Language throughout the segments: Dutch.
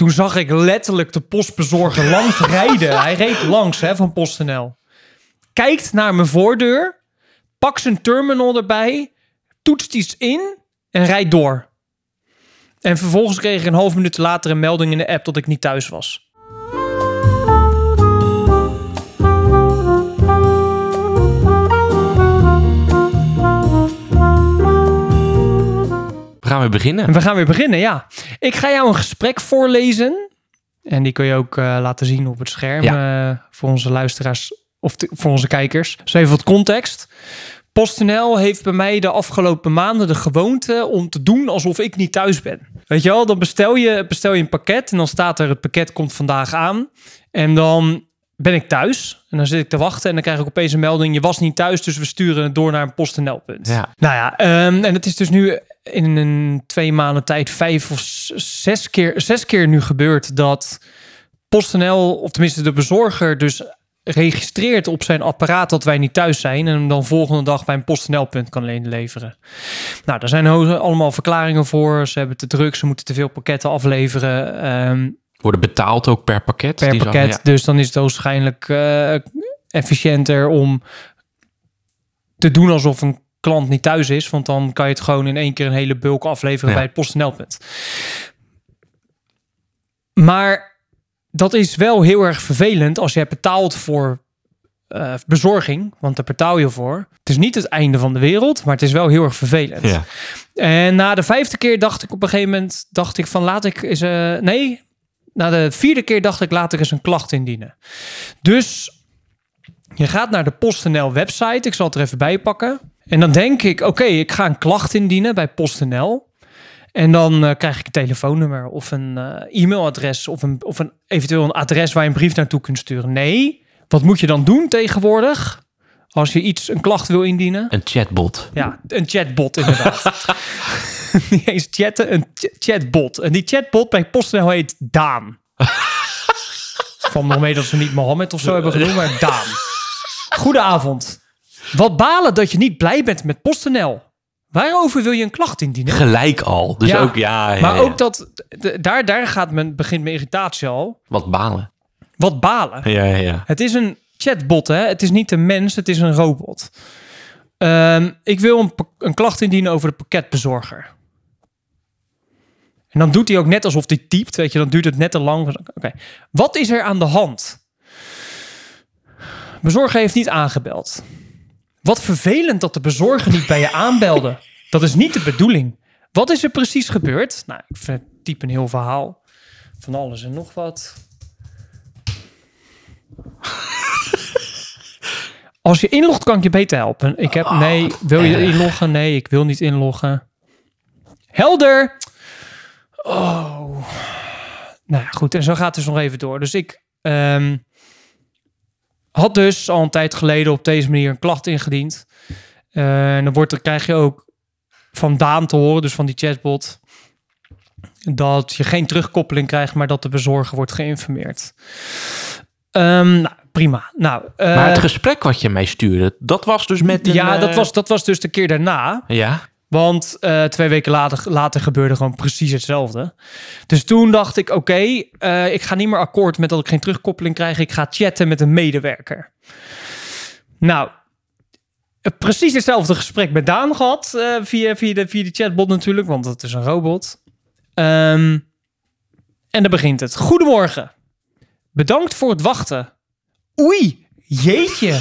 Toen zag ik letterlijk de postbezorger langs rijden. Hij reed langs hè, van PostNL. Kijkt naar mijn voordeur, pakt zijn terminal erbij, toetst iets in en rijdt door. En vervolgens kreeg ik een half minuut later een melding in de app dat ik niet thuis was. Gaan weer beginnen. En we gaan weer beginnen, ja. Ik ga jou een gesprek voorlezen. En die kun je ook eh, laten zien op het scherm eh, voor onze luisteraars of voor onze kijkers. Dus even wat context. PostNL heeft bij mij de afgelopen maanden de gewoonte om te doen alsof ik niet thuis ben. Weet je wel, dan bestel je, bestel je een pakket en dan staat er het pakket komt vandaag aan. En dan ben ik thuis en dan zit ik te wachten en dan krijg ik opeens een melding. Je was niet thuis, dus we sturen het door naar een PostNL-punt. Ja. Nou ja, ehm, en het is dus nu in een twee maanden tijd vijf of zes keer, zes keer nu gebeurd dat PostNL, of tenminste de bezorger, dus registreert op zijn apparaat dat wij niet thuis zijn en hem dan volgende dag bij een PostNL-punt kan le- leveren. Nou, daar zijn allemaal verklaringen voor. Ze hebben te druk, ze moeten te veel pakketten afleveren. ehm, Worden betaald ook per pakket. per Die pakket. ja. Dus dan is het waarschijnlijk eh, efficiënter om te doen alsof een klant niet thuis is. Want dan kan je het gewoon in één keer een hele bulk afleveren Ja. bij het PostNL-punt. Maar dat is wel heel erg vervelend als je betaalt voor eh, bezorging. Want daar betaal je voor. Het is niet het einde van de wereld, maar het is wel heel erg vervelend. Ja. En na de vijfde keer dacht ik op een gegeven moment, dacht ik van laat ik eens, eh, nee, na de vierde keer dacht ik laat ik eens een klacht indienen. Dus je gaat naar de PostNL website, ik zal het er even bij pakken. En dan denk ik, oké, ik ga een klacht indienen bij PostNL. En dan eh, krijg ik een telefoonnummer of een eh, e-mailadres of, een, of een, eventueel een adres waar je een brief naartoe kunt sturen. Nee, wat moet je dan doen tegenwoordig? Als je iets, een klacht wil indienen? Een chatbot. Ja, een chatbot inderdaad. Niet eens chatten, een ch- chatbot. En die chatbot bij PostNL heet Daan. Van nog mee dat ze niet Mohammed of zo hebben genoemd, maar Daan. Goedenavond. Wat balen dat je niet blij bent met PostNL. Waarover wil je een klacht indienen? Gelijk al. Dus Ja, ook, ja, ja, maar ja. ook dat, daar, daar gaat men, begint mijn irritatie al. Wat balen. Wat balen. Ja, ja, ja. Het is een chatbot, hè? Het is niet een mens, het is een robot. Ehm, ik wil een, een klacht indienen over de pakketbezorger. En dan doet hij ook net alsof hij typt, weet je, dan duurt het net te lang. Oké, wat is er aan de hand? Bezorger heeft niet aangebeld. Wat vervelend dat de bezorger niet bij je aanbelde. Dat is niet de bedoeling. Wat is er precies gebeurd? Nou, ik typ een heel verhaal van alles en nog wat. Als je inlogt, kan ik je beter helpen. Ik heb, nee, wil je inloggen? Nee, ik wil niet inloggen. Helder! Oh. Nou ja, goed. En zo gaat het dus nog even door. Dus ik ehm, had dus al een tijd geleden op deze manier een klacht ingediend. Eh, en dan wordt krijg je ook van Daan te horen, dus van die chatbot, dat je geen terugkoppeling krijgt, maar dat de bezorger wordt geïnformeerd. Ehm, nou, prima. Nou, eh, Maar het gesprek wat je mij stuurde, dat was dus met een, ja, dat eh, was, dat was dus de keer daarna. Ja, Want eh, twee weken later, later gebeurde gewoon precies hetzelfde. Dus toen dacht ik, oké, eh, ik ga niet meer akkoord met dat ik geen terugkoppeling krijg. Ik ga chatten met een medewerker. Nou, eh, precies hetzelfde gesprek met Daan gehad. eh, via, via, de, via de chatbot natuurlijk, want het is een robot. Ehm, en dan begint het. Goedemorgen. Bedankt voor het wachten. Oei, jeetje.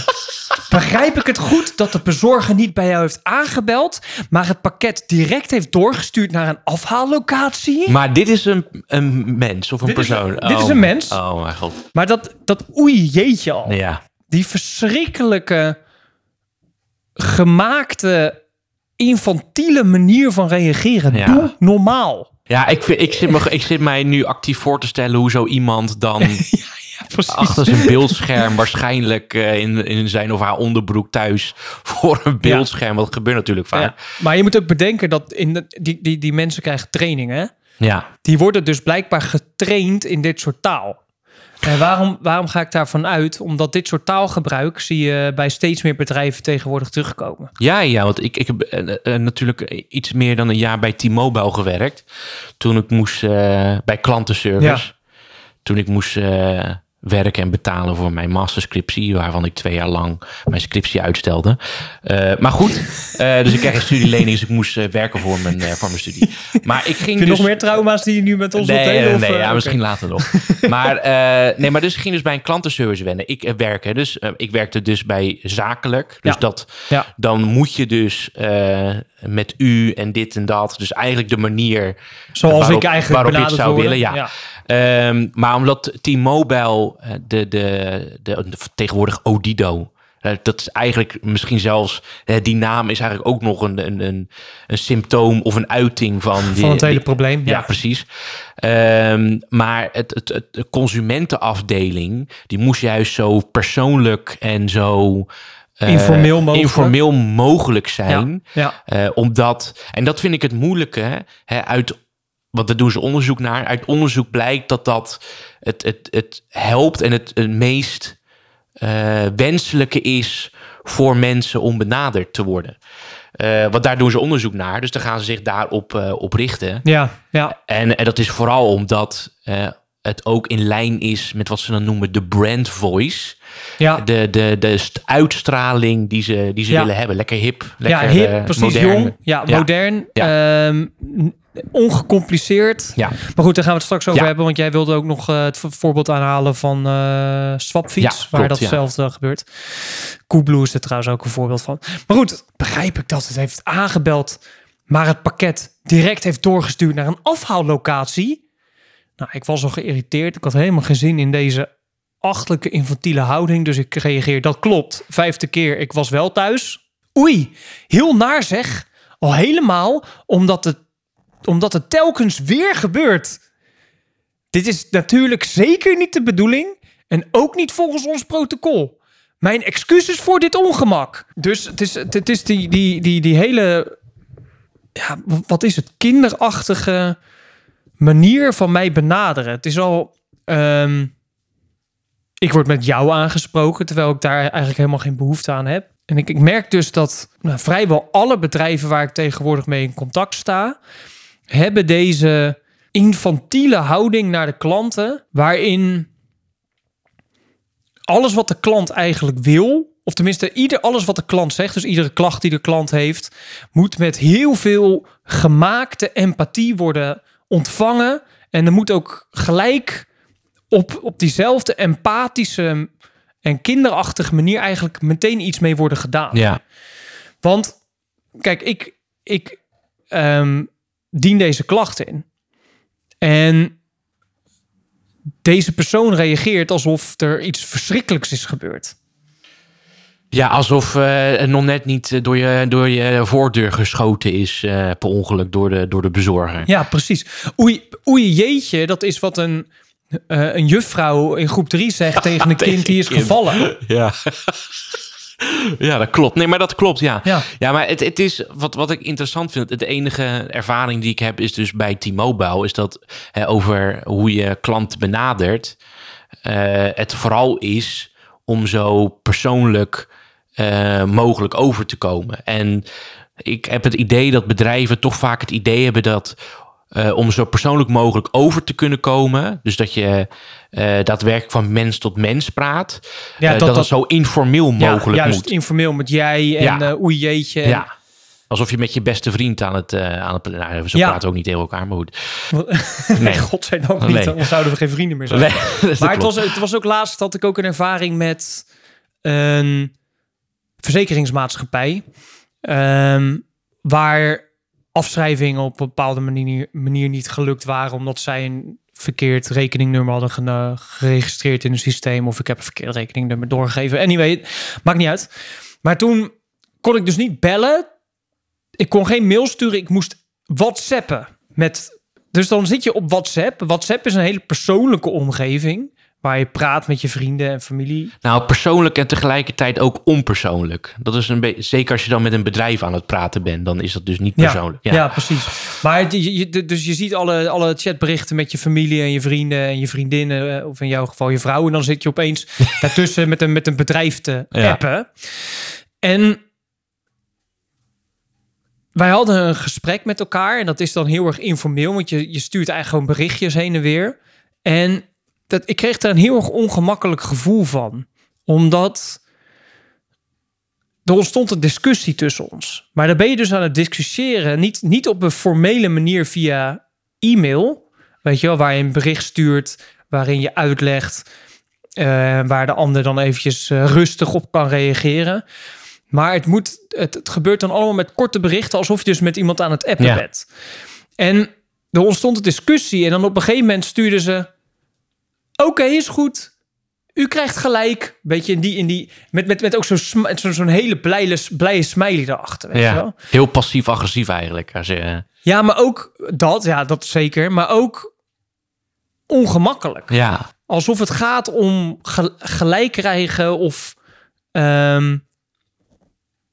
Begrijp ik het goed dat de bezorger niet bij jou heeft aangebeld, maar het pakket direct heeft doorgestuurd naar een afhaallocatie? maar dit is een, een mens of een Dit is- persoon. dit is Oh, een mens. Oh mijn god. Maar dat, dat oei jeetje al. Ja. Die verschrikkelijke, gemaakte, infantiele manier van reageren. Ja. Doe normaal. Ja, ik, vind, ik, zit me, ik zit mij nu actief voor te stellen hoe zo iemand dan Precies. achter zijn beeldscherm waarschijnlijk eh, in, in zijn of haar onderbroek thuis voor een beeldscherm. Wat gebeurt natuurlijk vaak. Maar je moet ook bedenken dat in de, die, die, die mensen krijgen trainingen. Ja. Die worden dus blijkbaar getraind in dit soort taal. En waarom, waarom ga ik daarvan uit? Omdat dit soort taalgebruik zie je bij steeds meer bedrijven tegenwoordig terugkomen. Ja, ja, want ik, ik heb eh, eh, natuurlijk iets meer dan een jaar bij T-Mobile gewerkt. Toen ik moest bij klantenservice. Toen ik moest werken en betalen voor mijn masterscriptie, waarvan ik twee jaar lang mijn scriptie uitstelde. Eh, maar goed, eh, dus ik kreeg een studielening, dus ik moest eh, werken voor mijn, voor mijn studie. Maar ik ging Heb dus... nog meer trauma's die je nu met ons nee, wilt delen? nee, nee, ja, misschien later nog. maar, nee, maar dus ik ging dus bij een klantenservice wennen. Ik werken, dus ik werkte dus bij zakelijk. Dus Ja. dat, Ja. dan moet je dus met u en dit en dat. Dus eigenlijk de manier Zoals waarop- ik eigenlijk waarop je het zou willen, ja. Ehm, maar omdat T-Mobile, eh, de, de, de, de- tegenwoordig Odido, eh, dat is eigenlijk misschien zelfs, die naam is eigenlijk ook nog een, een, een, een symptoom of een uiting van, die, Van het hele die- probleem. ja, Ja, precies. Ehm, maar het, het, het, de consumentenafdeling, die moest juist zo persoonlijk en zo Informeel mogelijk. informeel mogelijk zijn. ja. Eh, omdat, en dat vind ik het moeilijke, hè, uit, want daar doen ze onderzoek naar. Uit onderzoek blijkt dat dat het, het, het helpt en het, het meest eh, wenselijke is voor mensen om benaderd te worden. Eh, want daar doen ze onderzoek naar, dus dan gaan ze zich daarop eh, op richten. ja, ja. En, en dat is vooral omdat eh, het ook in lijn is met wat ze dan noemen de brand voice. ja. De, de, de st- uitstraling die ze, die ze Ja. willen hebben. Lekker hip, ja, lekker hip, eh, precies modern. jong. Ja, Ja. modern. ehm, ongecompliceerd. Ja. Maar goed, daar gaan we het straks over Ja. hebben. Want jij wilde ook nog eh, het vo- voorbeeld aanhalen van eh Swapfiets. Ja, waar klopt, ja. datzelfde gebeurt. Coolblue is er trouwens ook een voorbeeld van. Maar goed, begrijp ik dat het heeft aangebeld. Maar het pakket direct heeft doorgestuurd naar een afhaallocatie. Nou, ik was al geïrriteerd. Ik had helemaal geen zin in deze achtelijke infantiele houding. Dus ik reageer, dat klopt. Vijfde keer, ik was wel thuis. Oei, heel naar zeg. Al helemaal omdat het, omdat het telkens weer gebeurt. Dit is natuurlijk zeker niet de bedoeling. En ook niet volgens ons protocol. Mijn excuses voor dit ongemak. Dus het is, het is die, die, die, die hele... Ja, wat is het? Kinderachtige manier van mij benaderen. Het is al... ehm, ik word met jou aangesproken, terwijl ik daar eigenlijk helemaal geen behoefte aan heb. En ik, ik merk dus dat nou, vrijwel alle bedrijven waar ik tegenwoordig mee in contact sta, hebben deze infantiele houding naar de klanten, waarin alles wat de klant eigenlijk wil, of tenminste ieder, alles wat de klant zegt, dus iedere klacht die de klant heeft, moet met heel veel gemaakte empathie worden ontvangen. En er moet ook gelijk op, op diezelfde empathische en kinderachtige manier eigenlijk meteen iets mee worden gedaan. Ja, Want kijk, ik, ik ehm, dien deze klacht in. En deze persoon reageert alsof er iets verschrikkelijks is gebeurd. Ja alsof het nog net niet eh, door je, door je voordeur geschoten is eh, per ongeluk door de, door de bezorger. Ja, precies. Oei, oei jeetje, dat is wat een, een juffrouw in groep 3 zegt tegen een tegen kind die is kind. gevallen. Ja. ja, dat klopt. Nee, maar dat klopt, ja. Ja. Ja, maar het, het is wat, wat ik interessant vind. De enige ervaring die ik heb is dus bij T-Mobile. Is dat hè, over hoe je klant benadert. het vooral is om zo persoonlijk eh, mogelijk over te komen. En ik heb het idee dat bedrijven toch vaak het idee hebben dat. eh, om zo persoonlijk mogelijk over te kunnen komen. Dus dat je eh, daadwerkelijk van mens tot mens praat. Ja, dat- dat, het zo informeel Ja, mogelijk juist moet. informeel met jij en Ja. oei jeetje. en- Ja. Alsof je met je beste vriend aan het... eh aan het nou, zo Ja. praten ook niet tegen elkaar, maar goed. Nee, Nee. godzijdank niet. Dan zouden we geen vrienden meer zijn. Nee, Maar het was, het was ook laatst had ik ook een ervaring met een verzekeringsmaatschappij. ehm, waar afschrijvingen op een bepaalde manier, manier niet gelukt waren. Omdat zij een verkeerd rekeningnummer hadden geregistreerd in een systeem. Of ik heb een verkeerd rekeningnummer doorgegeven. Anyway, maakt niet uit. Maar toen kon ik dus niet bellen. Ik kon geen mail sturen. Ik moest whatsappen met... Dus dan zit je op WhatsApp. WhatsApp is een hele persoonlijke omgeving waar je praat met je vrienden en familie. Nou, persoonlijk en tegelijkertijd ook onpersoonlijk. Dat is een beetje, zeker als je dan met een bedrijf aan het praten bent, dan is dat dus niet persoonlijk. Ja, ja. precies. Maar je, je, dus je ziet alle, alle chatberichten met je familie en je vrienden en je vriendinnen, eh, of in jouw geval je vrouw, en dan zit je opeens daartussen met een, met een bedrijf te appen. En wij hadden een gesprek met elkaar en dat is dan heel erg informeel, want je, je stuurt eigenlijk gewoon berichtjes heen en weer. En dat, ik kreeg daar een heel erg ongemakkelijk gevoel van. Omdat er ontstond een discussie tussen ons. Maar dan ben je dus aan het discussiëren, niet, niet op een formele manier via e-mail. Weet je wel, waar je een bericht stuurt, waarin je uitlegt, uh, waar de ander dan eventjes uh, rustig op kan reageren. Maar het, moet, het, het, gebeurt dan allemaal met korte berichten, alsof je dus met iemand aan het appen ja. bent. En er ontstond een discussie en dan op een gegeven moment stuurden ze Oké, is goed. U krijgt gelijk. Beetje in die, in die met, met, met ook zo'n zo, zo'n hele blije, blije smiley erachter. Weet ja, wel? heel passief-agressief eigenlijk. Als je... Ja, maar ook dat, ja, dat zeker. Maar ook ongemakkelijk. Ja. Alsof het gaat om gelijk krijgen of. Um,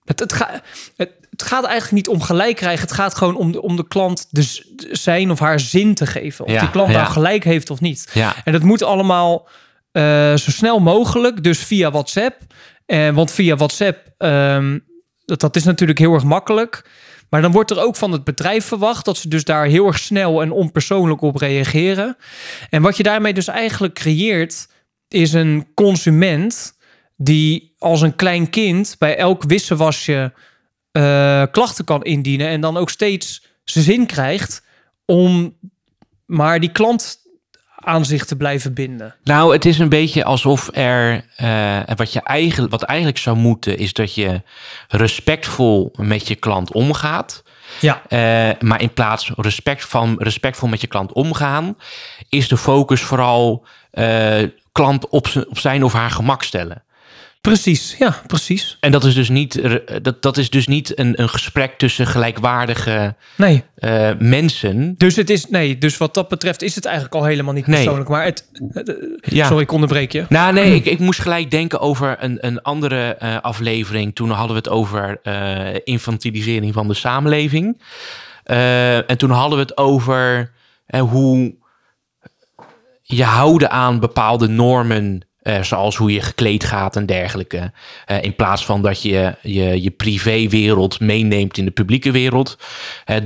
het, het, ga, het, het gaat eigenlijk niet om gelijk krijgen. Het gaat gewoon om de, om de klant de, zijn of haar zin te geven. Of die klant nou gelijk heeft of niet. Ja. En dat moet allemaal uh, zo snel mogelijk. Dus via WhatsApp. Uh, want via WhatsApp, um, dat, dat is natuurlijk heel erg makkelijk. Maar dan wordt er ook van het bedrijf verwacht dat ze dus daar heel erg snel en onpersoonlijk op reageren. En wat je daarmee dus eigenlijk creëert, is een consument die als een klein kind bij elk wisselwasje uh, klachten kan indienen en dan ook steeds zijn zin krijgt om maar die klant aan zich te blijven binden. Nou, het is een beetje alsof er uh, wat je eigenlijk wat eigenlijk zou moeten is dat je respectvol met je klant omgaat. Ja. Uh, maar in plaats respect van respectvol met je klant omgaan, is de focus vooral uh, klant op, op zijn of haar gemak stellen. Precies, ja, precies. En dat is dus niet, dat, dat is dus niet een, een gesprek tussen gelijkwaardige nee. Uh, mensen. Dus het is, nee, dus wat dat betreft is het eigenlijk al helemaal niet persoonlijk. Nee. Maar het, ja. sorry, ik onderbreek je. Nou, nee, ik, ik moest gelijk denken over een, een andere uh, aflevering. Toen hadden we het over uh, infantilisering van de samenleving. en toen hadden we het over hoe je houden aan bepaalde normen uh, zoals hoe je gekleed gaat en dergelijke. Uh, in plaats van dat je je, je privéwereld meeneemt in de publieke wereld.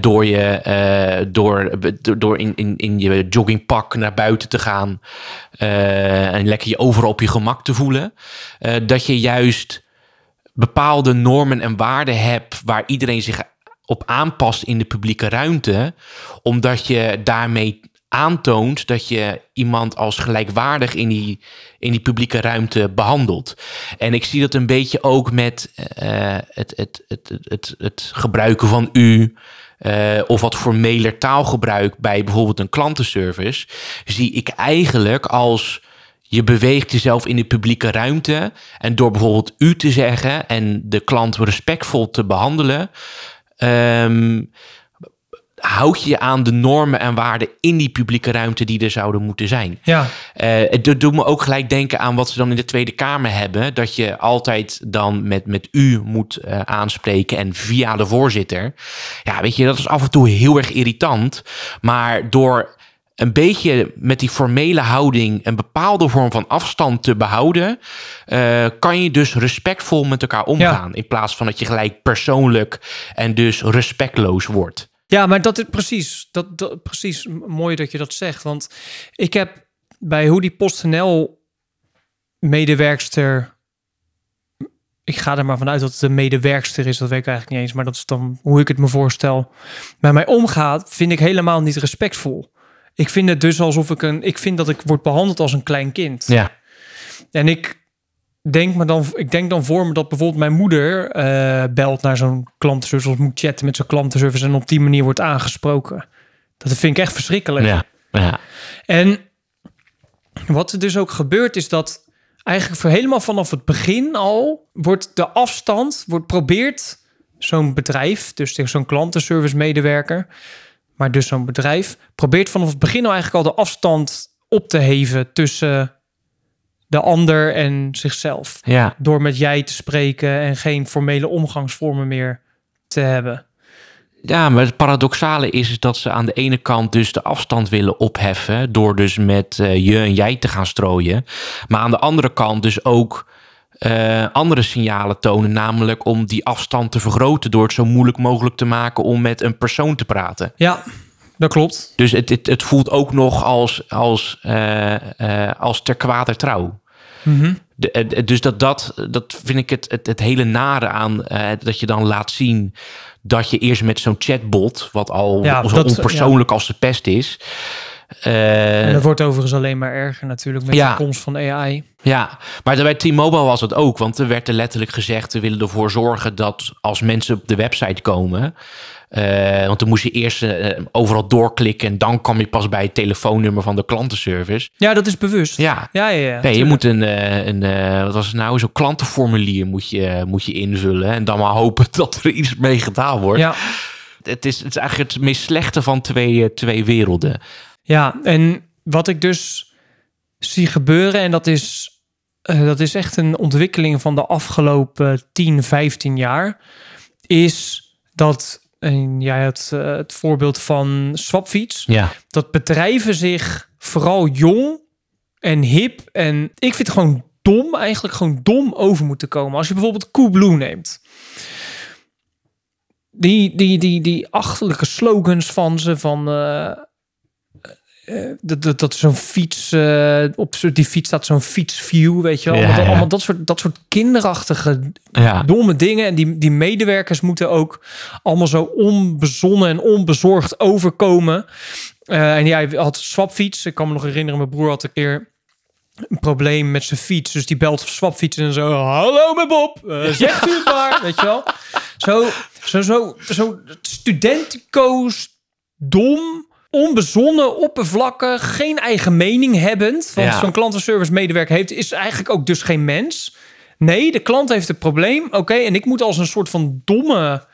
Door je door, door in, in, in je joggingpak naar buiten te gaan. en lekker je overal op je gemak te voelen. dat je juist bepaalde normen en waarden hebt waar iedereen zich op aanpast in de publieke ruimte. Omdat je daarmee aantoont dat je iemand als gelijkwaardig in die, in die publieke ruimte behandelt. En ik zie dat een beetje ook met uh, het, het, het, het, het gebruiken van u. Uh, of wat formeler taalgebruik bij bijvoorbeeld een klantenservice, zie ik eigenlijk als je beweegt jezelf in de publieke ruimte en door bijvoorbeeld u te zeggen en de klant respectvol te behandelen, um, houd je aan de normen en waarden in die publieke ruimte die er zouden moeten zijn. Ja. Uh, het doet me ook gelijk denken aan wat ze dan in de Tweede Kamer hebben. Dat je altijd dan met, met u moet uh, aanspreken en via de voorzitter. Ja, weet je, dat is af en toe heel erg irritant. Maar door een beetje met die formele houding een bepaalde vorm van afstand te behouden, uh, kan je dus respectvol met elkaar omgaan. Ja. In plaats van dat je gelijk persoonlijk en dus respectloos wordt. Ja, maar dat is precies, dat, dat, precies mooi dat je dat zegt. Want ik heb bij hoe die PostNL medewerkster. Ik ga er maar vanuit dat het een medewerkster is. Dat weet ik eigenlijk niet eens. Maar dat is dan hoe ik het me voorstel. Bij mij omgaat, vind ik helemaal niet respectvol. Ik vind het dus alsof ik een. Ik vind dat ik word behandeld als een klein kind. Ja. En ik denk, maar dan, ik denk dan voor me dat bijvoorbeeld mijn moeder uh, belt naar zo'n klantenservice of moet chatten met zo'n klantenservice en op die manier wordt aangesproken. Dat vind ik echt verschrikkelijk. Ja, ja. En wat er dus ook gebeurt is dat eigenlijk voor helemaal vanaf het begin al wordt de afstand, wordt probeert zo'n bedrijf, dus zo'n klantenservice medewerker, maar dus zo'n bedrijf, probeert vanaf het begin al eigenlijk al de afstand op te heven tussen de ander en zichzelf. Ja, Door met jij te spreken en geen formele omgangsvormen meer te hebben. Ja, maar het paradoxale is, is dat ze aan de ene kant dus de afstand willen opheffen door dus met eh, je en jij te gaan strooien. Maar aan de andere kant dus ook eh, andere signalen tonen, namelijk om die afstand te vergroten door het zo moeilijk mogelijk te maken om met een persoon te praten. Ja, dat klopt. Dus het, het, het voelt ook nog als, als, eh, eh, als ter kwade trouw. Mhm. De, eh, dus dat, dat, dat vind ik het, het, het hele nare aan. dat je dan laat zien dat je eerst met zo'n chatbot, wat al Ja, zo dat- onpersoonlijk als de pest is. Eh, En dat wordt overigens alleen maar erger natuurlijk met Ja. de komst van AI. ja, maar bij T-Mobile was het ook. Want er werd er letterlijk gezegd, we willen ervoor zorgen dat als mensen op de website komen... eh, want dan moest je eerst eh, overal doorklikken... en dan kwam je pas bij het telefoonnummer van de klantenservice. Ja, dat is bewust. Ja, ja, ja. ja Nee, je moet een, een wat was het nou, zo'n klantenformulier moet je, moet je invullen. En dan maar hopen dat er iets mee gedaan wordt. Ja, Het, is, het is eigenlijk het meest slechte van twee, twee werelden. Ja, en wat ik dus zie gebeuren, en dat is, eh, dat is echt een ontwikkeling van de afgelopen 10, 15 jaar, is dat, en jij had eh, het voorbeeld van Swapfiets, Ja. dat bedrijven zich vooral jong en hip en ik vind het gewoon dom, eigenlijk gewoon dom over moeten komen. Als je bijvoorbeeld Coolblue neemt. Die, die, die, die achterlijke slogans van ze van eh, eh, dat, dat, dat zo'n fiets eh, op die fiets staat zo'n fietsview, weet je wel. Ja, Allemaal, ja. allemaal dat soort dat soort kinderachtige Ja. domme dingen. En die, die medewerkers moeten ook allemaal zo onbezonnen en onbezorgd overkomen. Eh, en jij had swapfiets. Ik kan me nog herinneren, mijn broer had een keer een probleem met zijn fiets. Dus die belt swapfiets en zo. Hallo, mijn Bob. Zegt u het maar. Weet je wel. Zo, zo, zo, zo studentico's, dom, onbezonnen, oppervlakkig, geen eigen mening hebbend. Want Ja. zo'n klantenservice medewerker heeft, is eigenlijk ook dus geen mens. Nee, de klant heeft een probleem. Oké, en ik moet als een soort van domme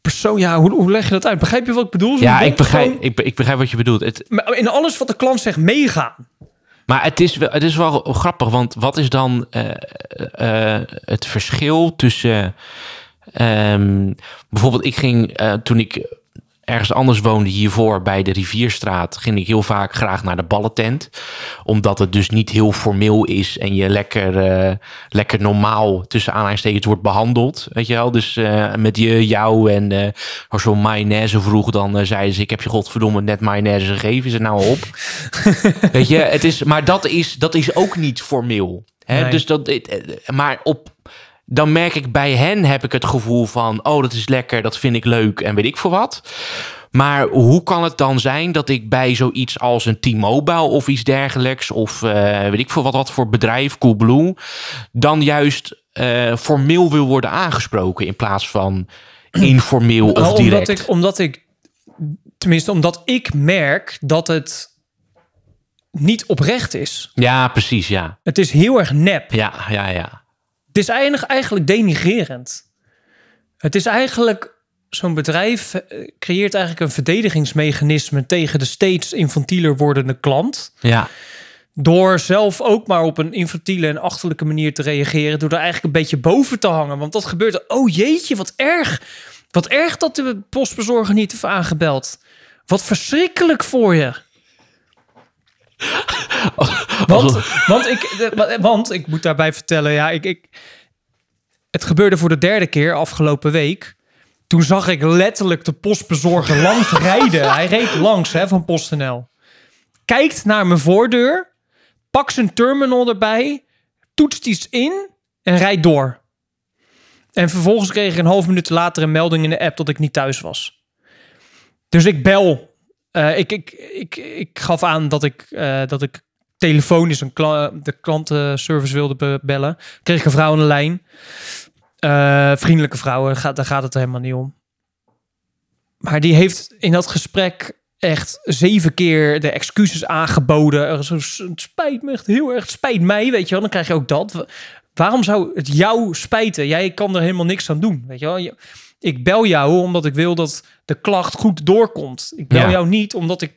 persoon. Ja, hoe, hoe leg je dat uit? Begrijp je wat ik bedoel? Zo'n Ja, ik begrijp, ik, ik begrijp wat je bedoelt. Het, Maar In alles wat de klant zegt meegaan. maar het is, wel, het is wel grappig, want wat is dan eh, eh, het verschil tussen... ehm, bijvoorbeeld, ik ging eh, toen ik ergens anders woonde hiervoor bij de Rivierstraat, ging ik heel vaak graag naar de ballentent. Omdat het dus niet heel formeel is en je lekker, eh, lekker normaal tussen aanhalingstekens wordt behandeld. Weet je wel? Dus eh, met je, jou en eh als zo'n mayonaise vroeg, dan eh, zeiden ze: Ik heb je godverdomme net mayonaise gegeven, is er nou op. Weet je, het is, maar dat is, dat is ook niet formeel. Hè? Nee. Dus dat, eh, maar op, dan merk ik bij hen heb ik het gevoel van, oh, dat is lekker, dat vind ik leuk en weet ik voor wat. Maar hoe kan het dan zijn dat ik bij zoiets als een T-Mobile of iets dergelijks, of eh, weet ik voor wat, wat voor bedrijf, Coolblue, dan juist eh, formeel wil worden aangesproken in plaats van informeel of Nou, direct? Omdat ik, omdat ik, tenminste, omdat ik merk dat het niet oprecht is. Ja, precies, ja. Het is heel erg nep. Ja, ja, ja. Het is eigenlijk, eigenlijk denigrerend. Het is eigenlijk, zo'n bedrijf eh, creëert eigenlijk een verdedigingsmechanisme tegen de steeds infantieler wordende klant. Ja, Door zelf ook maar op een infantiele en achterlijke manier te reageren. Door er eigenlijk een beetje boven te hangen. Want dat gebeurt. er- Oh jeetje, wat erg. Wat erg dat de postbezorger niet heeft aangebeld. Wat verschrikkelijk voor je. Want, want, ik, want ik moet daarbij vertellen, ja, ik, ik, het gebeurde voor de derde keer afgelopen week. Toen zag ik letterlijk de postbezorger langs rijden. Hij reed langs hè, van PostNL. Kijkt naar mijn voordeur, pakt zijn terminal erbij, toetst iets in en rijdt door. En vervolgens kreeg ik een half minuut later een melding in de app dat ik niet thuis was. Dus ik bel. Eh, ik, ik, ik, gaf aan dat ik, eh, dat ik telefonisch een de klantenservice wilde be- bellen. Kreeg een vrouw aan lijn. Eh, vriendelijke vrouw, gaat, daar gaat het helemaal niet om. Maar die heeft in dat gesprek echt zeven keer de excuses aangeboden. Het spijt me echt heel erg. Spijt mij, weet je wel. Dan krijg je ook dat. Wa- Waarom zou het jou spijten? Jij kan er helemaal niks aan doen, weet je wel. Ik bel jou omdat ik wil dat de klacht goed doorkomt. Ik bel Ja. jou niet omdat ik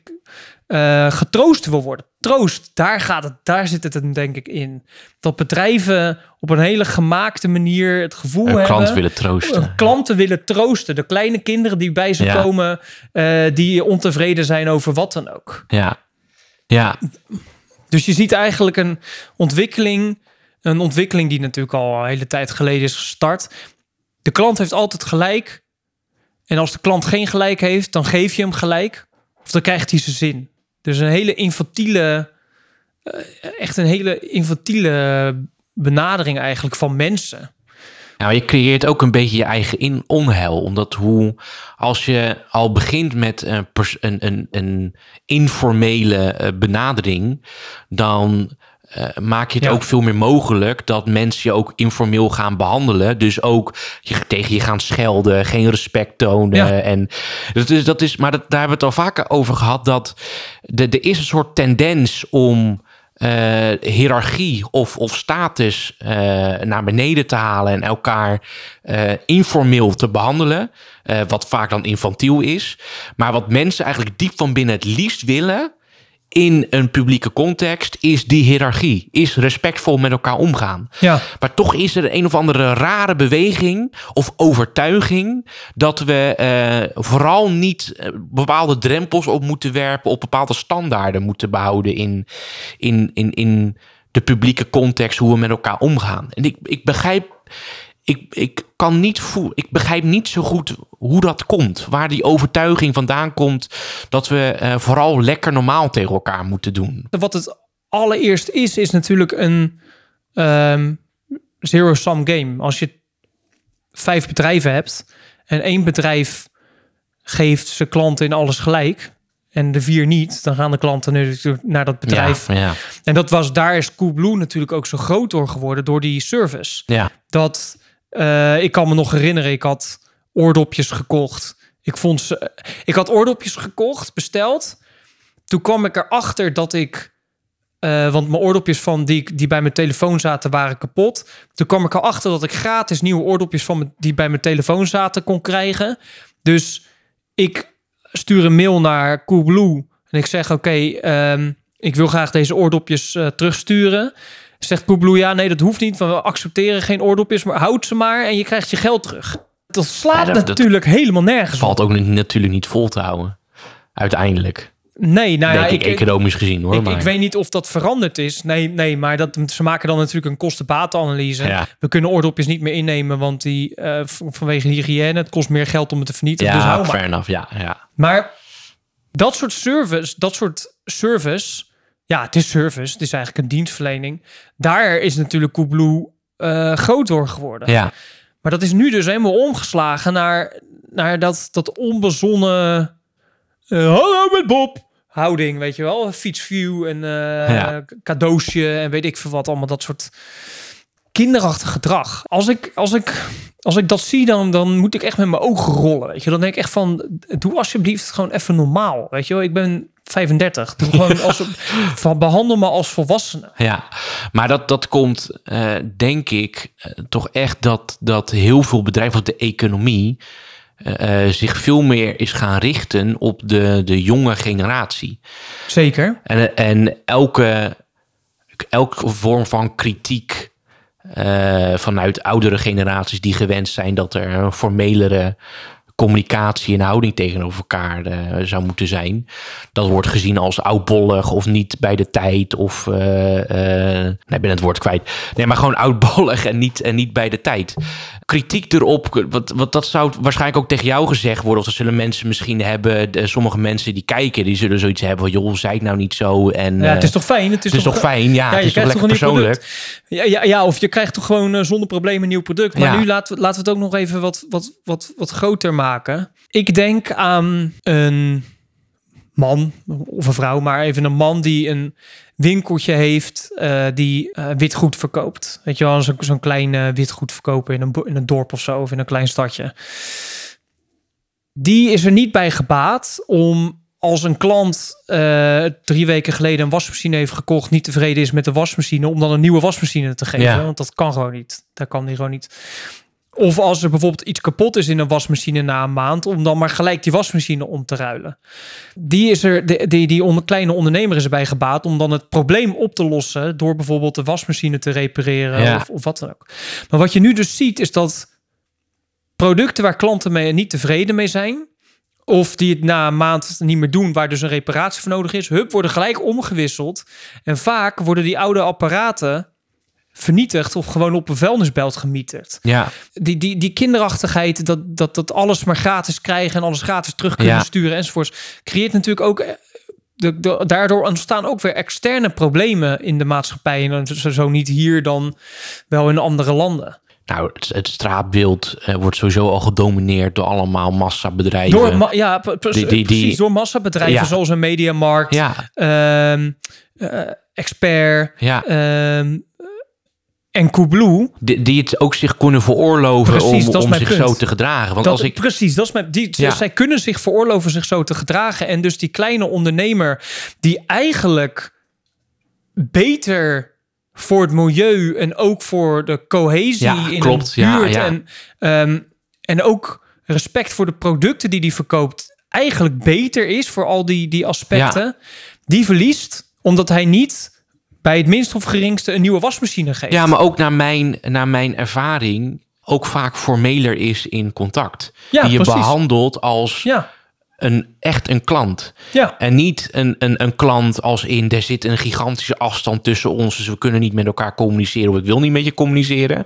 eh, getroost wil worden. troost, daar, gaat het, daar zit het hem denk ik in. Dat bedrijven op een hele gemaakte manier het gevoel Een hebben... klant willen troosten. een klanten willen troosten. De kleine kinderen die bij ze Ja. komen, eh, die ontevreden zijn over wat dan ook. Ja. Ja, Dus je ziet eigenlijk een ontwikkeling, een ontwikkeling die natuurlijk al een hele tijd geleden is gestart. De klant heeft altijd gelijk. En als de klant geen gelijk heeft, dan geef je hem gelijk. Of dan krijgt hij zijn zin. Dus een hele infantiele, eh, echt een hele infantiele benadering eigenlijk van mensen. Nou, je creëert ook een beetje je eigen in onheil. Omdat hoe, als je al begint met een, een, een informele eh, benadering, dan eh, maak je het Ja. ook veel meer mogelijk dat mensen je ook informeel gaan behandelen. Dus ook je, tegen je gaan schelden, geen respect tonen. Ja. En dat is, dat is, maar dat, daar hebben we het al vaker over gehad. Dat de, er is een soort tendens om eh, hiërarchie of, of status eh, naar beneden te halen en elkaar informeel te behandelen. eh, wat vaak dan infantiel is. Maar wat mensen eigenlijk diep van binnen het liefst willen in een publieke context is die hiërarchie. Is respectvol met elkaar omgaan. Ja, Maar toch is er een of andere rare beweging of overtuiging dat we eh, vooral niet eh, bepaalde drempels op moeten werpen, op bepaalde standaarden moeten behouden in, in, in, in de publieke context, hoe we met elkaar omgaan. En ik, ik begrijp. Ik, ik kan niet voelen, ik begrijp niet zo goed hoe dat komt. Waar die overtuiging vandaan komt dat we eh, vooral lekker normaal tegen elkaar moeten doen. wat het allereerst is, is natuurlijk een ehm, zero-sum game. Als je vijf bedrijven hebt en één bedrijf geeft zijn klanten in alles gelijk en de vier niet, dan gaan de klanten natuurlijk naar dat bedrijf. Ja, ja, En dat was, daar is Coolblue natuurlijk ook zo groot door geworden, door die service. ja. Dat, eh, ik kan me nog herinneren, ik had oordopjes gekocht. Ik, vond ze, ik had oordopjes gekocht, besteld. Toen kwam ik erachter dat ik... eh, want mijn oordopjes van die, die bij mijn telefoon zaten waren kapot. Toen kwam ik erachter dat ik gratis nieuwe oordopjes van die bij mijn telefoon zaten kon krijgen. Dus ik stuur een mail naar Coolblue en ik zeg: Oké, ehm, ik wil graag deze oordopjes eh, terugsturen. Zegt Coolblue: Ja, nee, dat hoeft niet. want We accepteren geen oordopjes, maar houd ze maar en je krijgt je geld terug. Dat slaat Ja, dat- natuurlijk helemaal nergens valt ook niet, natuurlijk niet vol te houden. Uiteindelijk. Nee, nou ja, ik, ik, economisch gezien hoor. ik, maar, ik weet niet of dat veranderd is. Nee, nee maar dat, ze maken dan natuurlijk een kosten-batenanalyse. Ja. We kunnen oordopjes niet meer innemen, want die eh, vanwege hygiëne, het kost meer geld om het te vernietigen. dus ja, hou maar. fair enough. Ja, ja. Maar dat soort service, dat soort service, ja, het is service, het is eigenlijk een dienstverlening. Daar is natuurlijk Coolblue eh groot door geworden. ja. Maar dat is nu dus helemaal omgeslagen naar, naar dat, dat onbezonnen eh, hallo met Bob houding, weet je wel, fietsview en eh, Ja. cadeautje en weet ik veel wat allemaal dat soort kinderachtig gedrag. Als ik als ik als ik dat zie, dan, dan moet ik echt met mijn ogen rollen. Weet je, dan denk ik echt van, doe alsjeblieft gewoon even normaal. Weet je wel, ik ben 35. Doe gewoon als, van behandel me als volwassene. Ja, maar dat, dat komt, eh, denk ik, eh, toch echt dat, dat heel veel bedrijven, of de economie, eh, zich veel meer is gaan richten op de, de jonge generatie. Zeker. En, en elke, elke vorm van kritiek vanuit oudere generaties die gewend zijn dat er een formelere communicatie en houding tegenover elkaar eh, zou moeten zijn. Dat wordt gezien als oudbollig of niet bij de tijd of eh, nee, ik ben het woord kwijt. Nee, maar gewoon oudbollig en niet, en niet bij de tijd. Kritiek erop, wat, wat dat zou waarschijnlijk ook tegen jou gezegd worden. Of dat zullen mensen misschien hebben. De, sommige mensen die kijken, die zullen zoiets hebben van joh, zei ik nou niet zo. En, Ja, het is toch fijn? Het is, het is toch fijn? Ja, het is toch lekker persoonlijk. Ja, ja, ja, of je krijgt toch gewoon zonder probleem een nieuw product. Maar Ja. nu laten we, laten we het ook nog even wat, wat, wat, wat groter maken. Ik denk aan een man of een vrouw, maar even een man die een winkeltje heeft eh, die eh, witgoed verkoopt. Weet je wel, zo'n zo'n klein eh, witgoed verkopen in een, in een dorp of zo, of in een klein stadje. Die is er niet bij gebaat om als een klant eh, drie weken geleden een wasmachine heeft gekocht, niet tevreden is met de wasmachine, om dan een nieuwe wasmachine te geven. Ja. Want dat kan gewoon niet. Dat kan die gewoon niet. Of als er bijvoorbeeld iets kapot is in een wasmachine na een maand, om dan maar gelijk die wasmachine om te ruilen. Die, is er, die, die, die kleine ondernemer is erbij gebaat om dan het probleem op te lossen door bijvoorbeeld de wasmachine te repareren Ja. of, of wat dan ook. Maar wat je nu dus ziet is dat producten waar klanten mee niet tevreden mee zijn, of die het na een maand niet meer doen, waar dus een reparatie voor nodig is, hup, worden gelijk omgewisseld. En vaak worden die oude apparaten vernietigd of gewoon op een vuilnisbelt gemieterd. Ja, Die, die, die kinderachtigheid, dat, dat, dat alles maar gratis krijgen en alles gratis terug kunnen Ja. sturen enzovoorts, creëert natuurlijk ook. eh, De, de- daardoor ontstaan ook weer externe problemen in de maatschappij. En zo, zo niet hier, dan wel in andere landen. nou, het, het straatbeeld eh, wordt sowieso al gedomineerd door allemaal massabedrijven. Door, ma- ja, pre- pre- Die- die- die- precies, door massabedrijven Ja. zoals een Mediamarkt, ja, ehm, eh, Expert ja. ehm, en Coolblue. Die, die het ook zich kunnen veroorloven Precies, om, zich punt. zo te gedragen. Want Dat, als ik Precies, dat is mijn, die, Ja. zij kunnen zich veroorloven zich zo te gedragen. En dus die kleine ondernemer die eigenlijk beter voor het milieu en ook voor de cohesie Ja, in klopt. Ja, buurt ja. En, ehm, en ook respect voor de producten die die verkoopt eigenlijk beter is voor al die, die aspecten, die verliest omdat hij niet bij het minst of geringste een nieuwe wasmachine geeft. Ja, maar ook naar mijn, naar mijn ervaring ook vaak formeler is in contact. Ja, die je precies. behandelt als ja, een, echt een klant. ja. En niet een, een, een klant als in, er zit een gigantische afstand tussen ons, dus we kunnen niet met elkaar communiceren of ik wil niet met je communiceren.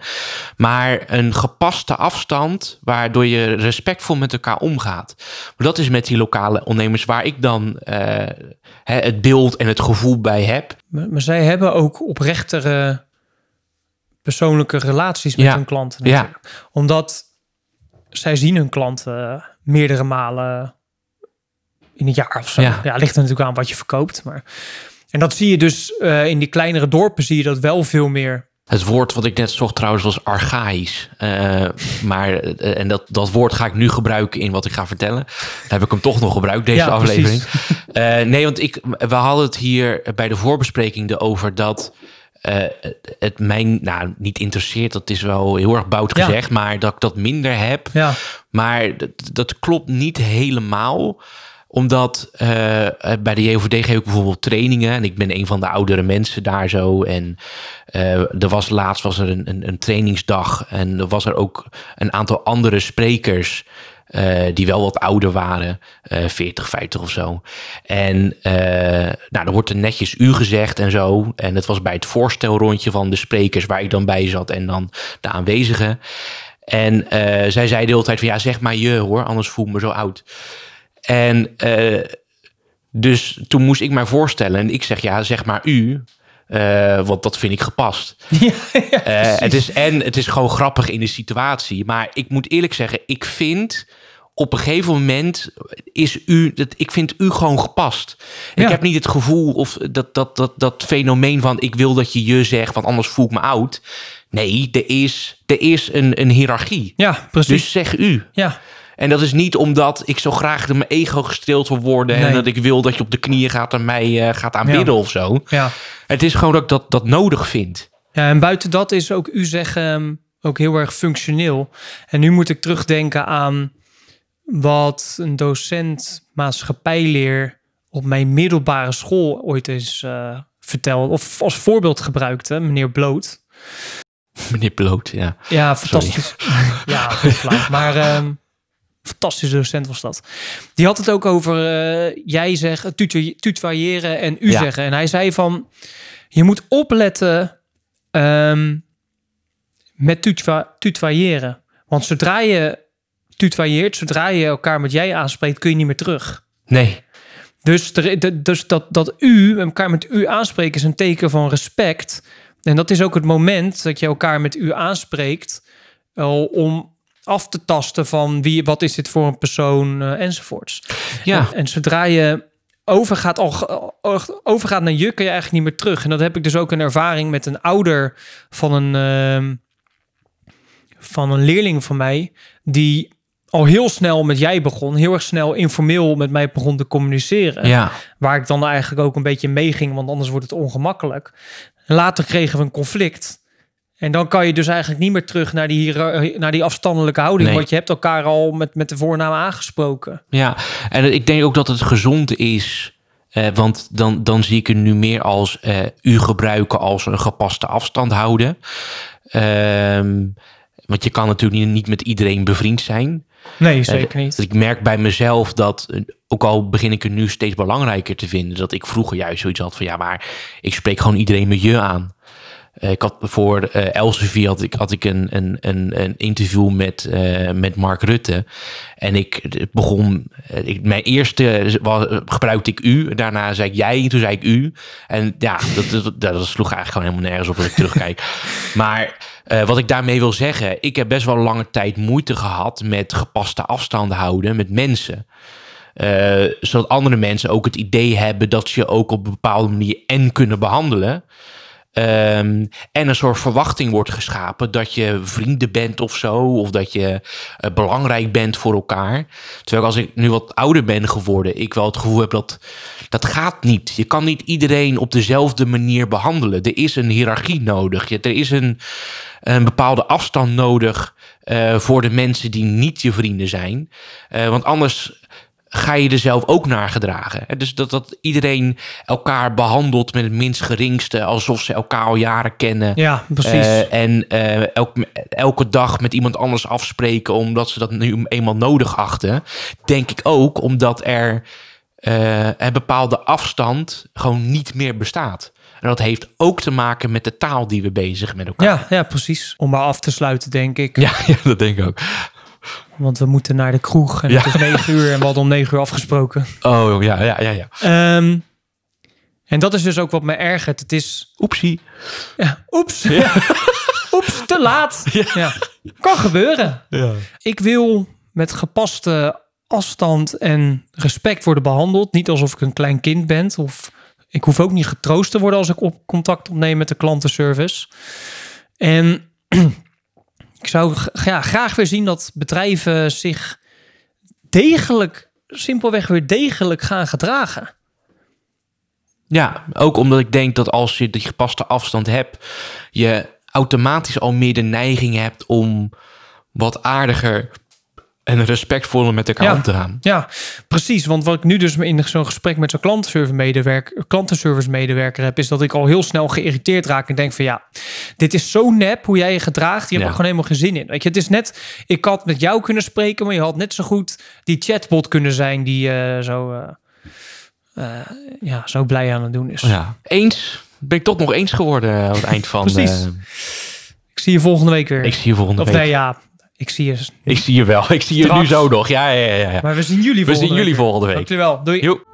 Maar een gepaste afstand waardoor je respectvol met elkaar omgaat. Maar dat is met die lokale ondernemers waar ik dan eh, hè, het beeld en het gevoel bij heb. Maar, maar zij hebben ook oprechtere persoonlijke relaties met Ja. hun klanten. Ja. Natuurlijk. Omdat zij zien hun klanten meerdere malen in een jaar of zo. Ja. Ja, ligt er natuurlijk aan wat je verkoopt. Maar... En dat zie je dus eh, in die kleinere dorpen zie je dat wel veel meer. Het woord wat ik net zocht trouwens was archaïs. Eh, maar, eh, en dat, dat woord ga ik nu gebruiken in wat ik ga vertellen. Dan heb ik hem toch nog gebruikt, deze Ja, aflevering. Nee, want ik, we hadden het hier bij de voorbespreking erover dat het mij nou, niet interesseert. Dat is wel heel erg bout Ja. gezegd, maar dat ik dat minder heb. Ja, Maar dat, dat klopt niet helemaal omdat eh, bij de JOVD geef ik bijvoorbeeld trainingen. En ik ben een van de oudere mensen daar zo. En eh, er was laatst was er een, een, een trainingsdag. En er was er ook een aantal andere sprekers. eh, die wel wat ouder waren, eh 40, 50 of zo. En eh nou, er wordt er netjes u gezegd en zo. En het was bij het voorstelrondje van de sprekers waar ik dan bij zat en dan de aanwezigen. En zij zei de hele tijd van ja, zeg maar je hoor, anders voel ik me zo oud. En eh, dus toen moest ik mij voorstellen en ik zeg ja, zeg maar u. eh, want dat vind ik gepast. ja, ja, Eh, het is, en het is gewoon grappig in de situatie. Maar ik moet eerlijk zeggen, ik vind op een gegeven moment is u, dat, ik vind u gewoon gepast. Ik heb niet het gevoel of dat, dat, dat, dat fenomeen van ik wil dat je je zegt, want anders voel ik me oud. Nee, er is, er is een, een hiërarchie. ja, precies. Dus zeg u. ja, En dat is niet omdat ik zo graag mijn ego gestreeld wil worden. En Nee. dat ik wil dat je op de knieën gaat en mij eh, gaat aanbidden Ja. of zo. ja. Het is gewoon dat ik dat, dat nodig vind. Ja, en buiten dat is ook u zeggen ehm, ook heel erg functioneel. En nu moet ik terugdenken aan wat een docent maatschappijleer op mijn middelbare school ooit eens eh vertelde. Of als voorbeeld gebruikte, meneer Bloot. Meneer Bloot, ja. Ja, fantastisch. ja, flauw. Maar ehm fantastische docent was dat. Die had het ook over eh, jij zeggen, tutoyeren en u Ja. zeggen. En hij zei van, je moet opletten ehm, met tutoyeren. Want zodra je tutoyeert, zodra je elkaar met jij aanspreekt, kun je niet meer terug. Nee, Dus, er, dus dat, dat u, elkaar met u aanspreken, is een teken van respect. En dat is ook het moment dat je elkaar met u aanspreekt eh, om af te tasten van wie, wat is dit voor een persoon eh, enzovoorts. ja. En, en zodra je overgaat, al, overgaat naar je, kun je eigenlijk niet meer terug. En dat heb ik dus ook een ervaring met een ouder van een, ehm, van een leerling van mij, die al heel snel met jij begon, heel erg snel informeel met mij begon te communiceren. ja. Waar ik dan eigenlijk ook een beetje mee ging, want anders wordt het ongemakkelijk. Later kregen we een conflict. En dan kan je dus eigenlijk niet meer terug naar die, hiërar- naar die afstandelijke houding. Nee. Want je hebt elkaar al met, met de voornaam aangesproken. Ja, en ik denk ook dat het gezond is. eh, want dan, dan zie ik het nu meer als eh, u gebruiken als een gepaste afstand houden. Ehm, want je kan natuurlijk niet, niet met iedereen bevriend zijn. Nee, zeker Eh, niet. Ik merk bij mezelf dat, eh, ook al begin ik het nu steeds belangrijker te vinden, dat ik vroeger juist zoiets had van ja, maar ik spreek gewoon iedereen met je aan. Eh, ik had voor eh Elsevier had ik, had ik een, een, een, een interview met, eh, met Mark Rutte. En ik begon, ik, mijn eerste was, gebruikte ik u, daarna zei ik jij, toen zei ik u. En ja, dat, dat, dat sloeg eigenlijk gewoon helemaal nergens op als ik terugkijk. Maar wat ik daarmee wil zeggen, ik heb best wel lange tijd moeite gehad met gepaste afstand houden met mensen. Zodat andere mensen ook het idee hebben dat ze je ook op een bepaalde manier en kunnen behandelen. Ehm, en een soort verwachting wordt geschapen dat je vrienden bent of zo, of dat je eh, belangrijk bent voor elkaar. Terwijl als ik nu wat ouder ben geworden, ik wel het gevoel heb dat dat gaat niet. Je kan niet iedereen op dezelfde manier behandelen. Er is een hiërarchie nodig. Er is een, een bepaalde afstand nodig eh, voor de mensen die niet je vrienden zijn. Eh, want anders ga je er zelf ook naar gedragen. Dus dat, dat iedereen elkaar behandelt met het minst geringste, alsof ze elkaar al jaren kennen. Ja, precies. Eh, en eh, elk, elke dag met iemand anders afspreken, omdat ze dat nu eenmaal nodig achten. Denk ik ook omdat er eh, een bepaalde afstand gewoon niet meer bestaat. En dat heeft ook te maken met de taal die we bezig met elkaar. ja, ja, precies. Om maar af te sluiten, denk ik. Ja, ja, dat denk ik ook. Want we moeten naar de kroeg en Ja. het is negen uur en we hadden om negen uur afgesproken. Oh ja, ja, ja, ja. Ehm, en dat is dus ook wat me ergert. Het is, Oepsie. ja, oeps, oeps, te laat. Ja. Kan gebeuren. Ja. Ik wil met gepaste afstand en respect worden behandeld. Niet alsof ik een klein kind ben. Of ik hoef ook niet getroost te worden als ik op contact opneem met de klantenservice. En ik zou ja, graag weer zien dat bedrijven zich degelijk, simpelweg weer degelijk gaan gedragen. Ja, ook omdat ik denk dat als je die gepaste afstand hebt, je automatisch al meer de neiging hebt om wat aardiger en respectvoller met elkaar Ja. om te gaan. Ja, precies. Want wat ik nu dus in zo'n gesprek met zo'n klantenservice medewerker, klantenservice medewerker heb, is dat ik al heel snel geïrriteerd raak en denk van ja, dit is zo nep hoe jij je gedraagt. Je hebt Ja. er gewoon helemaal geen zin in. Weet je, het is net, ik had met jou kunnen spreken, maar je had net zo goed die chatbot kunnen zijn die eh, zo, eh, eh, ja, zo blij aan het doen is. Ja. Eens ben ik toch nog eens geworden aan het eind van. Precies. Ik zie je volgende week weer. ik zie je volgende of week. nee, ja, ik zie je. Ik zie je wel. Ik zie je nu zo nog. Ja, ja, ja. ja. Maar we zien jullie We volgende zien jullie week volgende week. Dankjewel. Doei. Joep.